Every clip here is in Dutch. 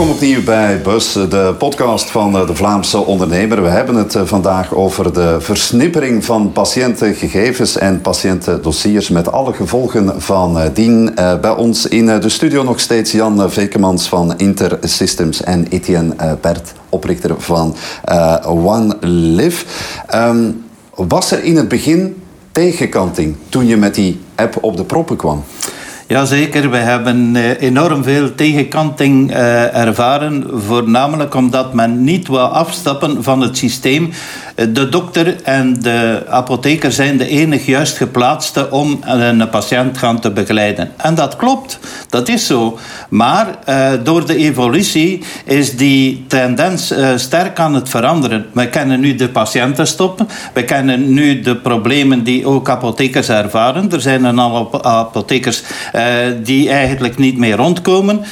Welkom opnieuw bij Bus, de podcast van de Vlaamse ondernemer. We hebben het vandaag over de versnippering van patiëntengegevens en patiëntendossiers met alle gevolgen van dien. Bij ons in de studio nog steeds Jan Vekemans van Intersystems en Etienne Bert, oprichter van One Live. Ehm, was er in het begin tegenkanting toen je met die app op de proppen kwam? Jazeker, we hebben eh, enorm veel tegenkanting eh, ervaren. Voornamelijk omdat men niet wil afstappen van het systeem de dokter en de apotheker zijn de enig juist geplaatste om een patiënt gaan te begeleiden. En dat klopt, dat is zo. Maar uh, door de evolutie is die tendens sterk aan het veranderen. We kennen nu de patiënten stoppen. We kennen nu de problemen die ook apothekers ervaren. Er zijn een aantal apothekers die eigenlijk niet meer rondkomen.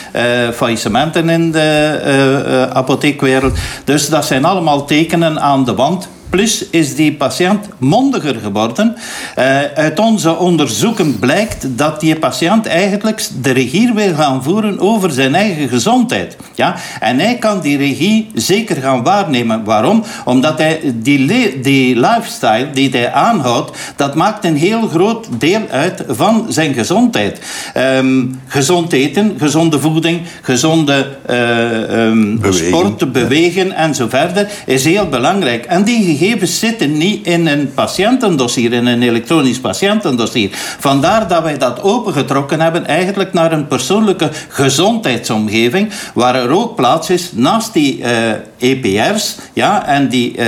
faillissementen in de apotheekwereld. Dus dat zijn allemaal tekenen aan de wand Plus is die patiënt mondiger geworden. Uh, uit onze onderzoeken blijkt dat die patiënt eigenlijk de regie wil gaan voeren over zijn eigen gezondheid. Ja? En hij kan die regie zeker gaan waarnemen. Waarom? Omdat hij die, die lifestyle die hij aanhoudt, dat maakt een heel groot deel uit van zijn gezondheid. Um, gezond eten, gezonde voeding, gezonde uh, um, sport, bewegen en zo verder is heel belangrijk. En die gegevens zitten niet in een patiëntendossier, in een elektronisch patiëntendossier. Vandaar dat wij dat opengetrokken hebben eigenlijk naar een persoonlijke gezondheidsomgeving, waar er ook plaats is naast die eh, EPR's ja, en die uh,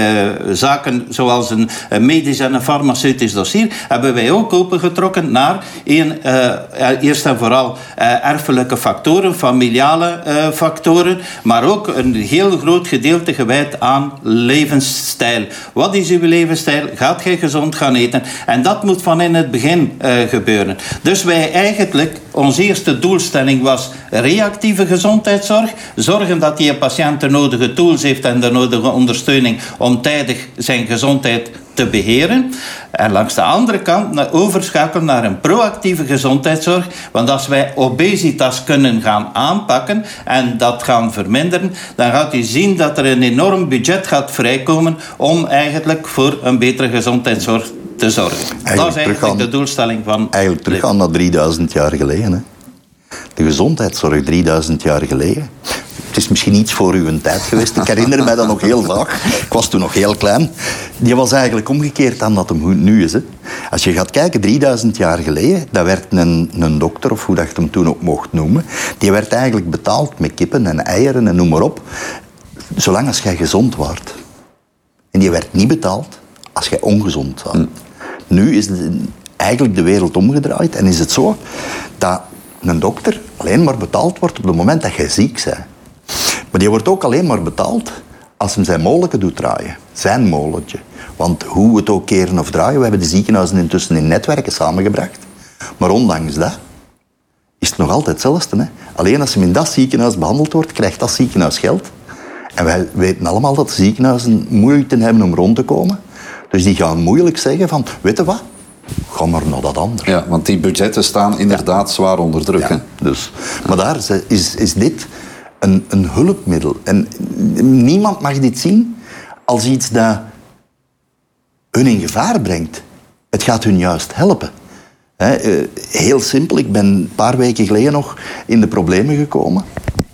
zaken zoals een, medisch en een farmaceutisch dossier, hebben wij ook opengetrokken naar uh, eerst en vooral erfelijke factoren, familiale factoren, maar ook een heel groot gedeelte gewijd aan levensstijl. Wat is uw levensstijl? Gaat gij gezond gaan eten? En dat moet van in het begin gebeuren. Dus wij eigenlijk, onze eerste doelstelling was reactieve gezondheidszorg. Zorgen dat die patiënt de nodige tools heeft en de nodige ondersteuning om tijdig zijn gezondheid te beheren. En langs de andere kant overschakelen naar een proactieve gezondheidszorg. Want als wij obesitas kunnen gaan aanpakken en dat gaan verminderen, dan gaat u zien dat er een enorm budget gaat vrijkomen om eigenlijk voor een betere gezondheidszorg te zorgen. dat is eigenlijk de doelstelling van. Eigenlijk teruggaan naar 3000 jaar geleden. Hè? De gezondheidszorg 3000 jaar geleden het is misschien iets voor uw tijd geweest. Ik herinner mij dat nog heel vaak. Ik was toen nog heel klein. Die was eigenlijk omgekeerd aan dat hem nu is. Hè. Als je gaat kijken, 3000 jaar geleden, dat werd een, een dokter, of hoe dat je hem toen ook mocht noemen, die werd eigenlijk betaald met kippen en eieren en noem maar op, zolang als jij gezond wordt. En die werd niet betaald als jij ongezond was. Nu is eigenlijk de wereld omgedraaid en is het zo dat een dokter alleen maar betaald wordt op het moment dat jij ziek bent. Maar die wordt ook alleen maar betaald als hem zijn molen doet draaien. Zijn molentje. Want hoe het ook keren of draaien, we hebben de ziekenhuizen intussen in netwerken samengebracht. Maar ondanks dat is het nog altijd hetzelfde. Hè? Alleen als hem in dat ziekenhuis behandeld wordt, krijgt dat ziekenhuis geld. En wij weten allemaal dat de ziekenhuizen moeite hebben om rond te komen. Dus die gaan moeilijk zeggen van, weet je wat, ga maar naar dat andere. Ja, want die budgetten staan inderdaad zwaar onder druk. Ja, dus. Maar daar is, is dit een, een hulpmiddel. En niemand mag dit zien als iets dat hun in gevaar brengt. Het gaat hun juist helpen. Eh, heel simpel, ik ben een paar weken geleden nog in de problemen gekomen.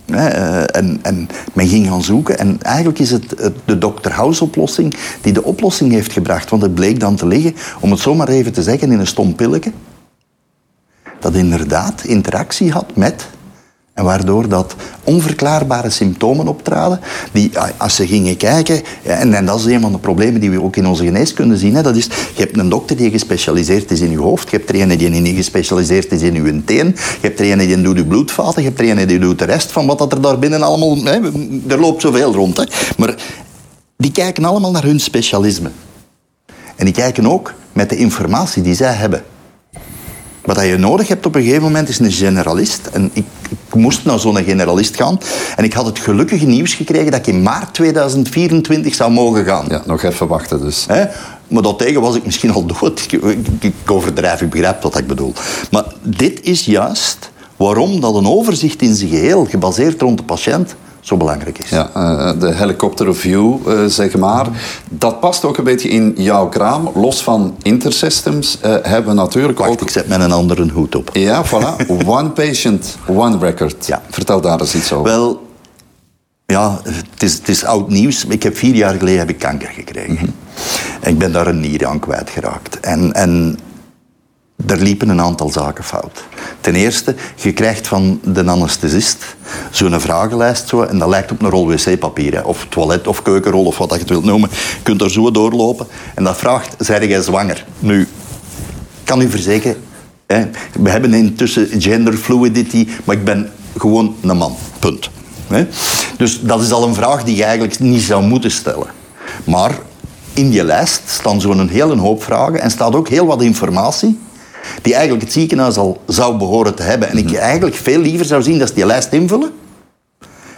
Eh, en, en, men ging gaan zoeken. En eigenlijk is het de Dr. House-oplossing die de oplossing heeft gebracht. Want het bleek dan te liggen, om het zomaar even te zeggen, in een stom pilletje. Dat inderdaad interactie had met en waardoor dat onverklaarbare symptomen optraden, die als ze gingen kijken, en, en dat is een van de problemen die we ook in onze geneeskunde zien, hè, dat is, je hebt een dokter die gespecialiseerd is in je hoofd, je hebt er een die gespecialiseerd is in je teen, je hebt er een die doet je bloedvaten, je hebt er een die doet de rest van wat dat er daar binnen allemaal, hè, er loopt zoveel rond. Hè. Maar die kijken allemaal naar hun specialisme. En die kijken ook met de informatie die zij hebben. Wat je nodig hebt op een gegeven moment is een generalist. En ik, ik moest naar zo'n generalist gaan. En ik had het gelukkige nieuws gekregen dat ik in maart 2024 zou mogen gaan. Ja, nog even wachten dus. Hè? Maar daartegen was ik misschien al dood. Ik, ik, ik overdrijf, ik begrijp wat ik bedoel. Maar dit is juist waarom dat een overzicht in zijn geheel, gebaseerd rond de patiënt, zo belangrijk is. Ja, uh, de helikopterview, uh, zeg maar. Dat past ook een beetje in jouw kraam. Los van Intersystems uh, hebben we natuurlijk Wacht, ook... ik zet met een andere hoed op. Ja, voilà. one patient, one record. Ja. Vertel daar eens iets over. Wel, ja, het is, het is oud nieuws. Ik heb vier jaar geleden heb ik kanker gekregen. Mm -hmm. Ik ben daar een nier aan kwijtgeraakt. En, en er liepen een aantal zaken fout. Ten eerste, je krijgt van de anesthesist zo'n vragenlijst zo, en dat lijkt op een rol wc-papier, of toilet of keukenrol of wat je het wilt noemen. Je kunt er zo doorlopen en dat vraagt, zijn jij zwanger? Nu, kan u verzekeren, hè, we hebben intussen gender fluidity, maar ik ben gewoon een man, punt. Hè? Dus dat is al een vraag die je eigenlijk niet zou moeten stellen. Maar in die lijst staan zo'n hele hoop vragen en staat ook heel wat informatie die eigenlijk het ziekenhuis al zou behoren te hebben. En ik eigenlijk veel liever zou zien dat ze die lijst invullen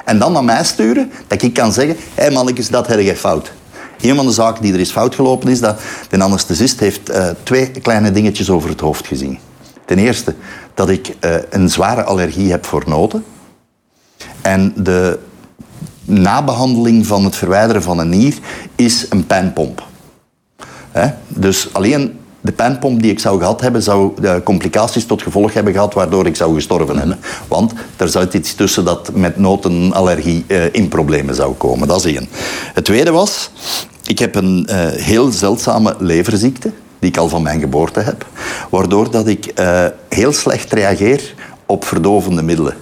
en dan naar mij sturen, dat ik kan zeggen, hé hey mannetjes, dat heb je fout. Een van de zaken die er is fout gelopen is dat de anesthesist heeft uh, twee kleine dingetjes over het hoofd gezien. Ten eerste dat ik uh, een zware allergie heb voor noten. En de nabehandeling van het verwijderen van een nier is een pijnpomp. Hè? Dus alleen de pijnpomp die ik zou gehad hebben, zou complicaties tot gevolg hebben gehad waardoor ik zou gestorven hebben. Want er zat iets tussen dat met notenallergie uh, in problemen zou komen. Dat is één. Het tweede was, ik heb een uh, heel zeldzame leverziekte, die ik al van mijn geboorte heb, waardoor dat ik uh, heel slecht reageer op verdovende middelen.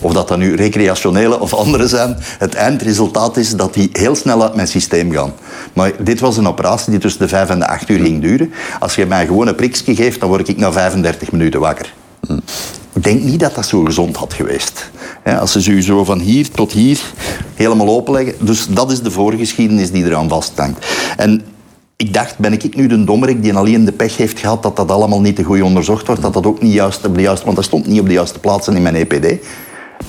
Of dat dan nu recreationele of andere zijn. Het eindresultaat is dat die heel snel uit mijn systeem gaan. Maar dit was een operatie die tussen de 5 en de 8 uur ging duren. Als je mij gewoon een prikje geeft, dan word ik na 35 minuten wakker. Ik denk niet dat dat zo gezond had geweest. Als ze u zo van hier tot hier helemaal openleggen. Dus dat is de voorgeschiedenis die eraan vasthangt. En ik dacht, ben ik nu de dommerik die alleen de pech heeft gehad dat dat allemaal niet te goed onderzocht wordt, dat dat ook niet juist op de juiste, want dat stond niet op de juiste plaatsen in mijn EPD.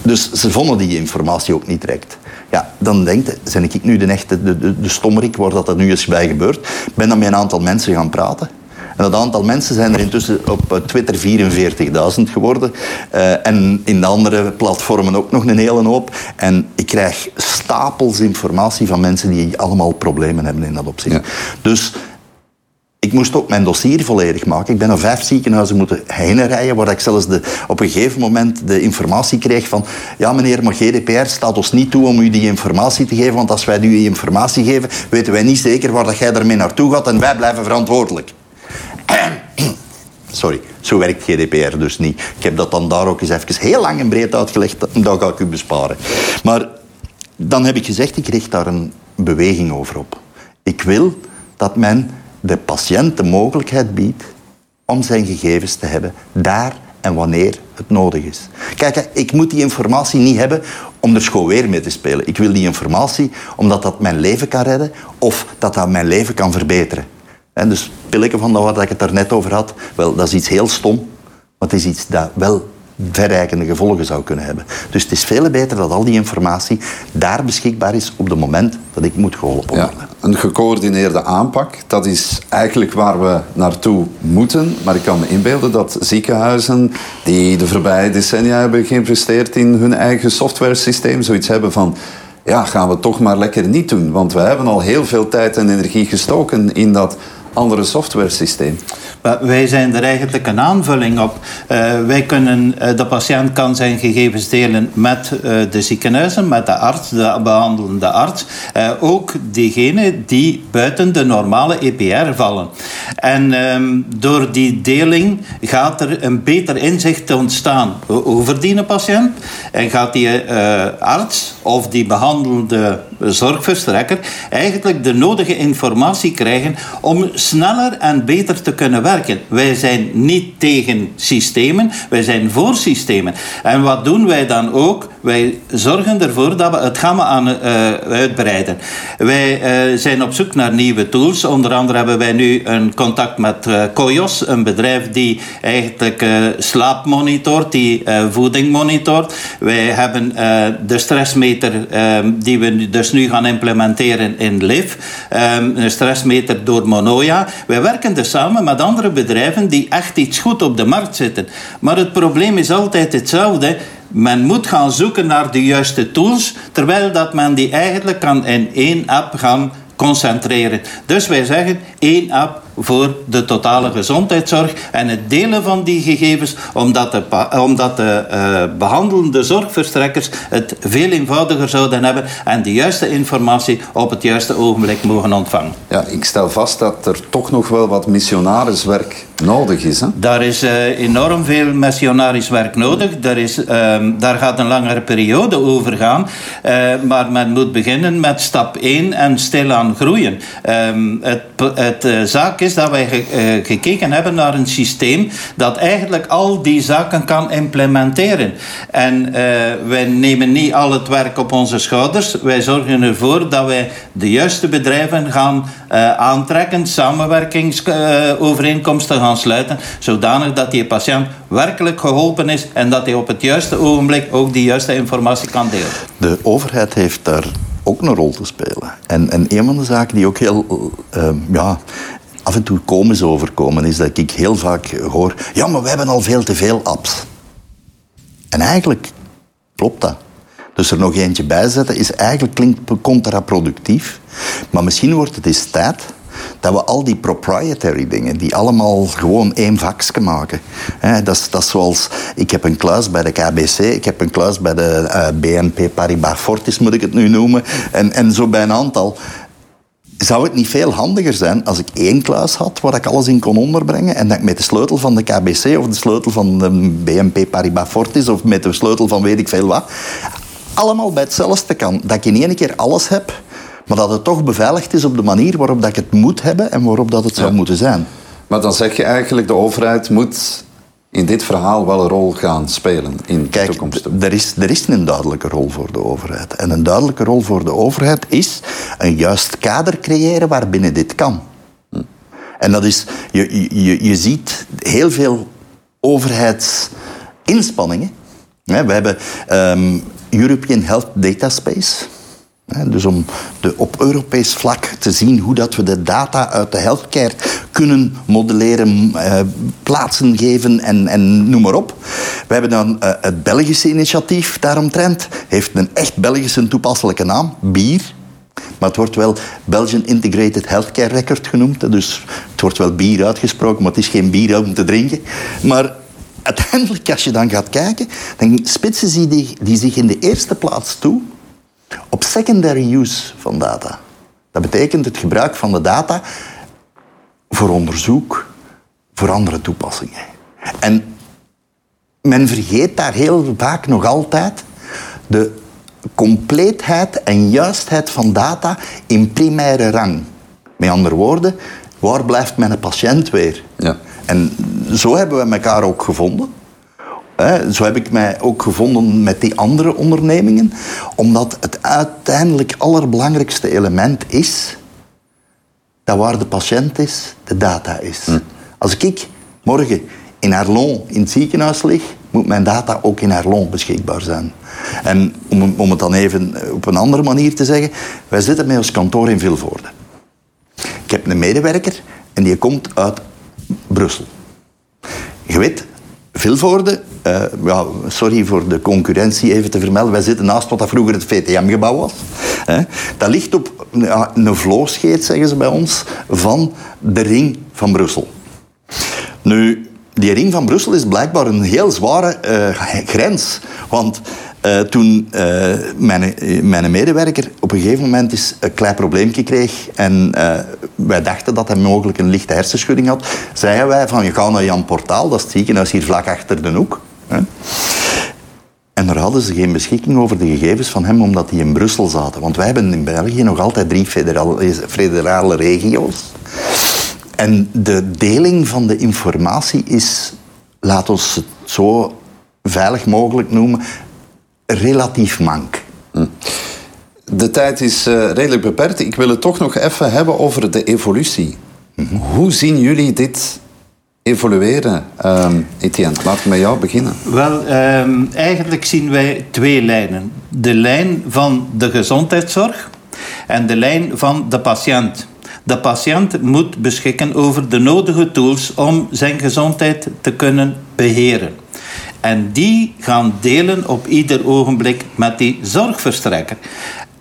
Dus ze vonden die informatie ook niet direct. Ja, dan denkt ben ik nu de echte de, de, de stommerik waar dat, dat nu eens bij gebeurt. Ik ben dan met een aantal mensen gaan praten. En dat aantal mensen zijn er intussen op Twitter 44.000 geworden. Uh, en in de andere platformen ook nog een hele hoop. En ik krijg stapels informatie van mensen die allemaal problemen hebben in dat opzicht. Ja. Dus ik moest ook mijn dossier volledig maken. Ik ben naar vijf ziekenhuizen moeten heen rijden, waar ik zelfs de, op een gegeven moment de informatie kreeg van ja meneer, maar GDPR staat ons niet toe om u die informatie te geven, want als wij u die informatie geven, weten wij niet zeker waar dat jij ermee naartoe gaat en wij blijven verantwoordelijk. Sorry, zo werkt GDPR dus niet. Ik heb dat dan daar ook eens even heel lang en breed uitgelegd, dat ga ik u besparen. Maar dan heb ik gezegd, ik richt daar een beweging over op. Ik wil dat men de patiënt de mogelijkheid biedt om zijn gegevens te hebben daar en wanneer het nodig is. Kijk, ik moet die informatie niet hebben om er schoon weer mee te spelen. Ik wil die informatie omdat dat mijn leven kan redden of dat dat mijn leven kan verbeteren. En dus pilletje van waar ik het daar net over had, wel, dat is iets heel stom, maar het is iets dat wel verrijkende gevolgen zou kunnen hebben. Dus het is veel beter dat al die informatie daar beschikbaar is op het moment dat ik moet geholpen worden. Ja, een gecoördineerde aanpak, dat is eigenlijk waar we naartoe moeten. Maar ik kan me inbeelden dat ziekenhuizen die de voorbije decennia hebben geïnvesteerd in hun eigen software-systeem, zoiets hebben van ja, gaan we toch maar lekker niet doen. Want we hebben al heel veel tijd en energie gestoken in dat andere software systeem. Wij zijn er eigenlijk een aanvulling op. Uh, wij kunnen, uh, de patiënt kan zijn gegevens delen met uh, de ziekenhuizen, met de arts, de behandelende arts. ook diegenen die buiten de normale EPR vallen. En um, door die deling gaat er een beter inzicht ontstaan over die patiënt. En gaat die arts of die behandelende zorgverstrekker eigenlijk de nodige informatie krijgen om sneller en beter te kunnen werken. Wij zijn niet tegen systemen, wij zijn voor systemen. En wat doen wij dan ook? Wij zorgen ervoor dat we het gamma aan uh, uitbreiden. Wij uh, zijn op zoek naar nieuwe tools. Onder andere hebben wij nu een contact met uh, een bedrijf die eigenlijk slaap monitort, die voeding monitort. Wij hebben de stressmeter ehm, die we dus nu gaan implementeren in LIV, um, een stressmeter door Monoya. Wij werken dus samen met andere bedrijven die echt iets goed op de markt zitten. Maar het probleem is altijd hetzelfde. Men moet gaan zoeken naar de juiste tools, terwijl dat men die eigenlijk kan in één app gaan concentreren. Dus wij zeggen één app voor de totale gezondheidszorg en het delen van die gegevens, omdat de, omdat de uh, behandelende zorgverstrekkers het veel eenvoudiger zouden hebben en de juiste informatie op het juiste ogenblik mogen ontvangen. Ja, ik stel vast dat er toch nog wel wat missionariswerk nodig is. Hè? Daar is uh, enorm veel missionarisch werk nodig. Daar, is, uh, daar gaat een langere periode over gaan. Uh, maar men moet beginnen met stap 1 en stilaan groeien. Ehm, het, het zaak is dat wij ge, gekeken hebben naar een systeem dat eigenlijk al die zaken kan implementeren. En wij nemen niet al het werk op onze schouders. Wij zorgen ervoor dat wij de juiste bedrijven gaan aantrekken, samenwerkingsovereenkomsten gaan sluiten, zodanig dat die patiënt werkelijk geholpen is en dat hij op het juiste ogenblik ook die juiste informatie kan delen. De overheid heeft daar ook een rol te spelen. En, en een van de zaken die ook heel ja, af en toe komisch overkomen, is dat ik heel vaak hoor: ja, maar we hebben al veel te veel apps. En eigenlijk klopt dat. Dus er nog eentje bij zetten is eigenlijk klinkt contraproductief. Maar misschien wordt het eens tijd dat we al die proprietary dingen, die allemaal gewoon één vakje maken. Hè, dat, is, dat zoals, ik heb een kluis bij de KBC, ik heb een kluis bij de eh, BNP Paribas Fortis, moet ik het nu noemen, en, en zo bij een aantal. Zou het niet veel handiger zijn als ik één kluis had waar ik alles in kon onderbrengen en dat ik met de sleutel van de KBC of de sleutel van de BNP Paribas Fortis of met de sleutel van weet ik veel wat, allemaal bij hetzelfde kan. Dat ik in één keer alles heb maar dat het toch beveiligd is op de manier waarop dat ik het moet hebben en waarop dat het zou moeten zijn. Maar dan zeg je eigenlijk, de overheid moet in dit verhaal wel een rol gaan spelen in de toekomst. Er is, er is een duidelijke rol voor de overheid. En een duidelijke rol voor de overheid is een juist kader creëren waarbinnen dit kan. Hm. En dat is, je, je, je ziet heel veel overheidsinspanningen. We hebben um, European Health Data Space. Dus om de, op Europees vlak te zien hoe dat we de data uit de healthcare kunnen modelleren, eh, plaatsen geven en, en noem maar op. We hebben dan eh, het Belgische initiatief daaromtrent. Heeft een echt Belgische toepasselijke naam, BIR. Maar het wordt wel Belgian Integrated Healthcare Record genoemd. Dus het wordt wel bier uitgesproken, maar het is geen bier om te drinken. Maar uiteindelijk, als je dan gaat kijken, dan spitsen ze die, die zich in de eerste plaats toe op secondary use van data. Dat betekent het gebruik van de data voor onderzoek, voor andere toepassingen. En men vergeet daar heel vaak nog altijd de compleetheid en juistheid van data in primaire rang. Met andere woorden, waar blijft mijn patiënt weer? Ja. En zo hebben we elkaar ook gevonden. Zo heb ik mij ook gevonden met die andere ondernemingen, omdat het uiteindelijk allerbelangrijkste element is dat waar de patiënt is, de data is. Hm. Als ik morgen in Arlon in het ziekenhuis lig, moet mijn data ook in Arlon beschikbaar zijn. En om, om het dan even op een andere manier te zeggen, wij zitten met ons kantoor in Vilvoorde. Ik heb een medewerker en die komt uit Brussel. Je weet, Vilvoorde, uh, ja, sorry voor de concurrentie even te vermelden, wij zitten naast wat dat vroeger het VTM-gebouw was. Dat ligt op een vloerscheet, zeggen ze bij ons, van de ring van Brussel. Nu, die ring van Brussel is blijkbaar een heel zware uh, grens. Want uh, toen mijn, mijn medewerker op een gegeven moment eens een klein probleempje kreeg en wij dachten dat hij mogelijk een lichte hersenschudding had, zeiden wij van je gaat naar Jan Portaal, dat is ziekenhuis hier vlak achter de hoek. En daar hadden ze geen beschikking over de gegevens van hem, omdat die in Brussel zaten. Want wij hebben in België nog altijd drie federale, federale regio's. En de deling van de informatie is, laat ons het zo veilig mogelijk noemen, relatief mank. Hm. De tijd is uh, redelijk beperkt. Ik wil het toch nog even hebben over de evolutie. Mhm. Hoe zien jullie dit evolueren, um, Etienne? Laten we met jou beginnen. Wel, um, eigenlijk zien wij twee lijnen. De lijn van de gezondheidszorg en de lijn van de patiënt. De patiënt moet beschikken over de nodige tools om zijn gezondheid te kunnen beheren. En die gaan delen op ieder ogenblik met die zorgverstrekker.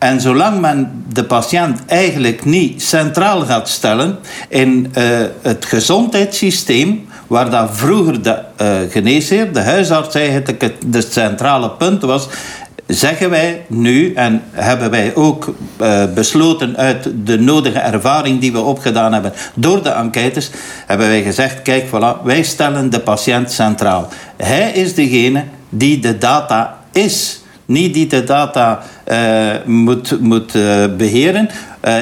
En zolang men de patiënt eigenlijk niet centraal gaat stellen in uh, het gezondheidssysteem, waar dat vroeger de uh, geneesheer, de huisarts eigenlijk het de centrale punt was, zeggen wij nu, en hebben wij ook uh, besloten uit de nodige ervaring die we opgedaan hebben door de enquêtes, hebben wij gezegd, kijk, voilà, wij stellen de patiënt centraal. Hij is degene die de data is, niet die de data uh, moet, moet uh, beheren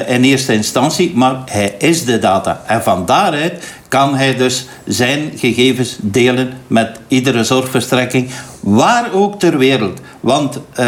in eerste instantie, maar hij is de data. En van daaruit kan hij dus zijn gegevens delen met iedere zorgverstrekking, waar ook ter wereld. Want uh,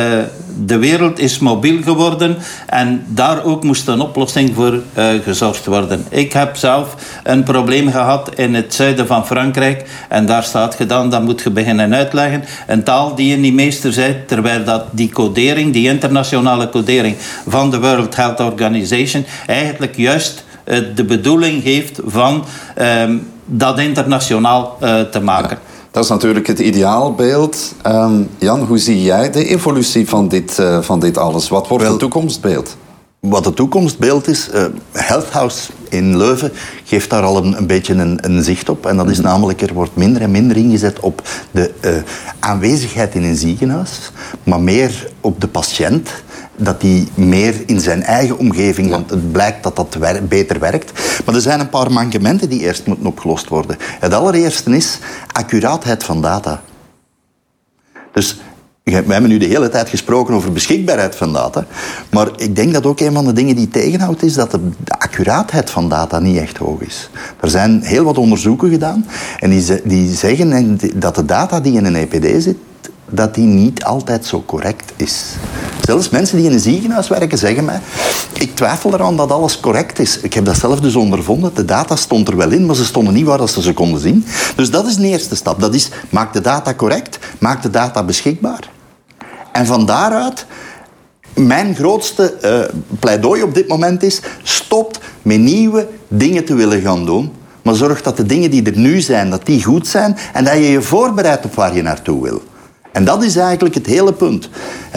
de wereld is mobiel geworden en daar ook moest een oplossing voor uh, gezorgd worden. Ik heb zelf een probleem gehad in het zuiden van Frankrijk en daar staat gedaan, dat moet je beginnen uitleggen. Een taal die je niet meester bent, terwijl dat die codering, die internationale codering van de World Health Organization eigenlijk juist uh, de bedoeling heeft van um, dat internationaal te maken. Dat is natuurlijk het ideaalbeeld. Um, Jan, hoe zie jij de evolutie van dit, uh, van dit alles? Wat wordt Wel, het toekomstbeeld? Wat het toekomstbeeld is, uh, Health House in Leuven geeft daar al een, een beetje een, een, zicht op. En dat is mhm. namelijk, er wordt minder en minder ingezet op de uh, aanwezigheid in een ziekenhuis, maar meer op de patiënt dat die meer in zijn eigen omgeving, want het blijkt dat dat wer beter werkt. Maar er zijn een paar mankementen die eerst moeten opgelost worden. Het allereerste is accuraatheid van data. Dus we hebben nu de hele tijd gesproken over beschikbaarheid van data. Maar ik denk dat ook een van de dingen die tegenhoudt is dat de, accuraatheid van data niet echt hoog is. Er zijn heel wat onderzoeken gedaan en die, die zeggen dat de data die in een EPD zit, dat die niet altijd zo correct is. Zelfs mensen die in een ziekenhuis werken zeggen mij, ik twijfel eraan dat alles correct is. Ik heb dat zelf dus ondervonden. De data stond er wel in, maar ze stonden niet waar ze ze konden zien. Dus dat is de eerste stap. Dat is, maak de data correct, maak de data beschikbaar. En van daaruit mijn grootste uh, pleidooi op dit moment is: stop met nieuwe dingen te willen gaan doen. Maar zorg dat de dingen die er nu zijn, dat die goed zijn en dat je je voorbereidt op waar je naartoe wil. En dat is eigenlijk het hele punt.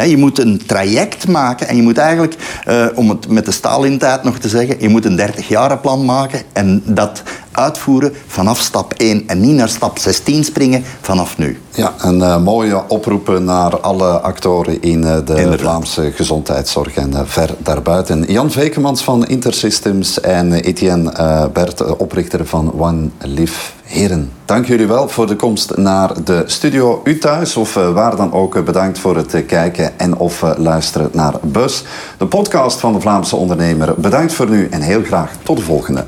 Je moet een traject maken en je moet eigenlijk, eh, om het met de Stalin-tijd nog te zeggen, je moet een 30 plan maken en dat uitvoeren vanaf stap 1 en niet naar stap 16 springen vanaf nu. Ja, een uh, mooie oproep naar alle actoren in uh, de Inderdaad. Vlaamse gezondheidszorg en uh, ver daarbuiten. Jan Vekemans van Intersystems en Etienne Bert, oprichter van One Live. Heren, dank jullie wel voor de komst naar de studio. U thuis of waar dan ook bedankt voor het kijken en of luisteren naar Bus. De podcast van de Vlaamse ondernemer. Bedankt voor nu en heel graag tot de volgende.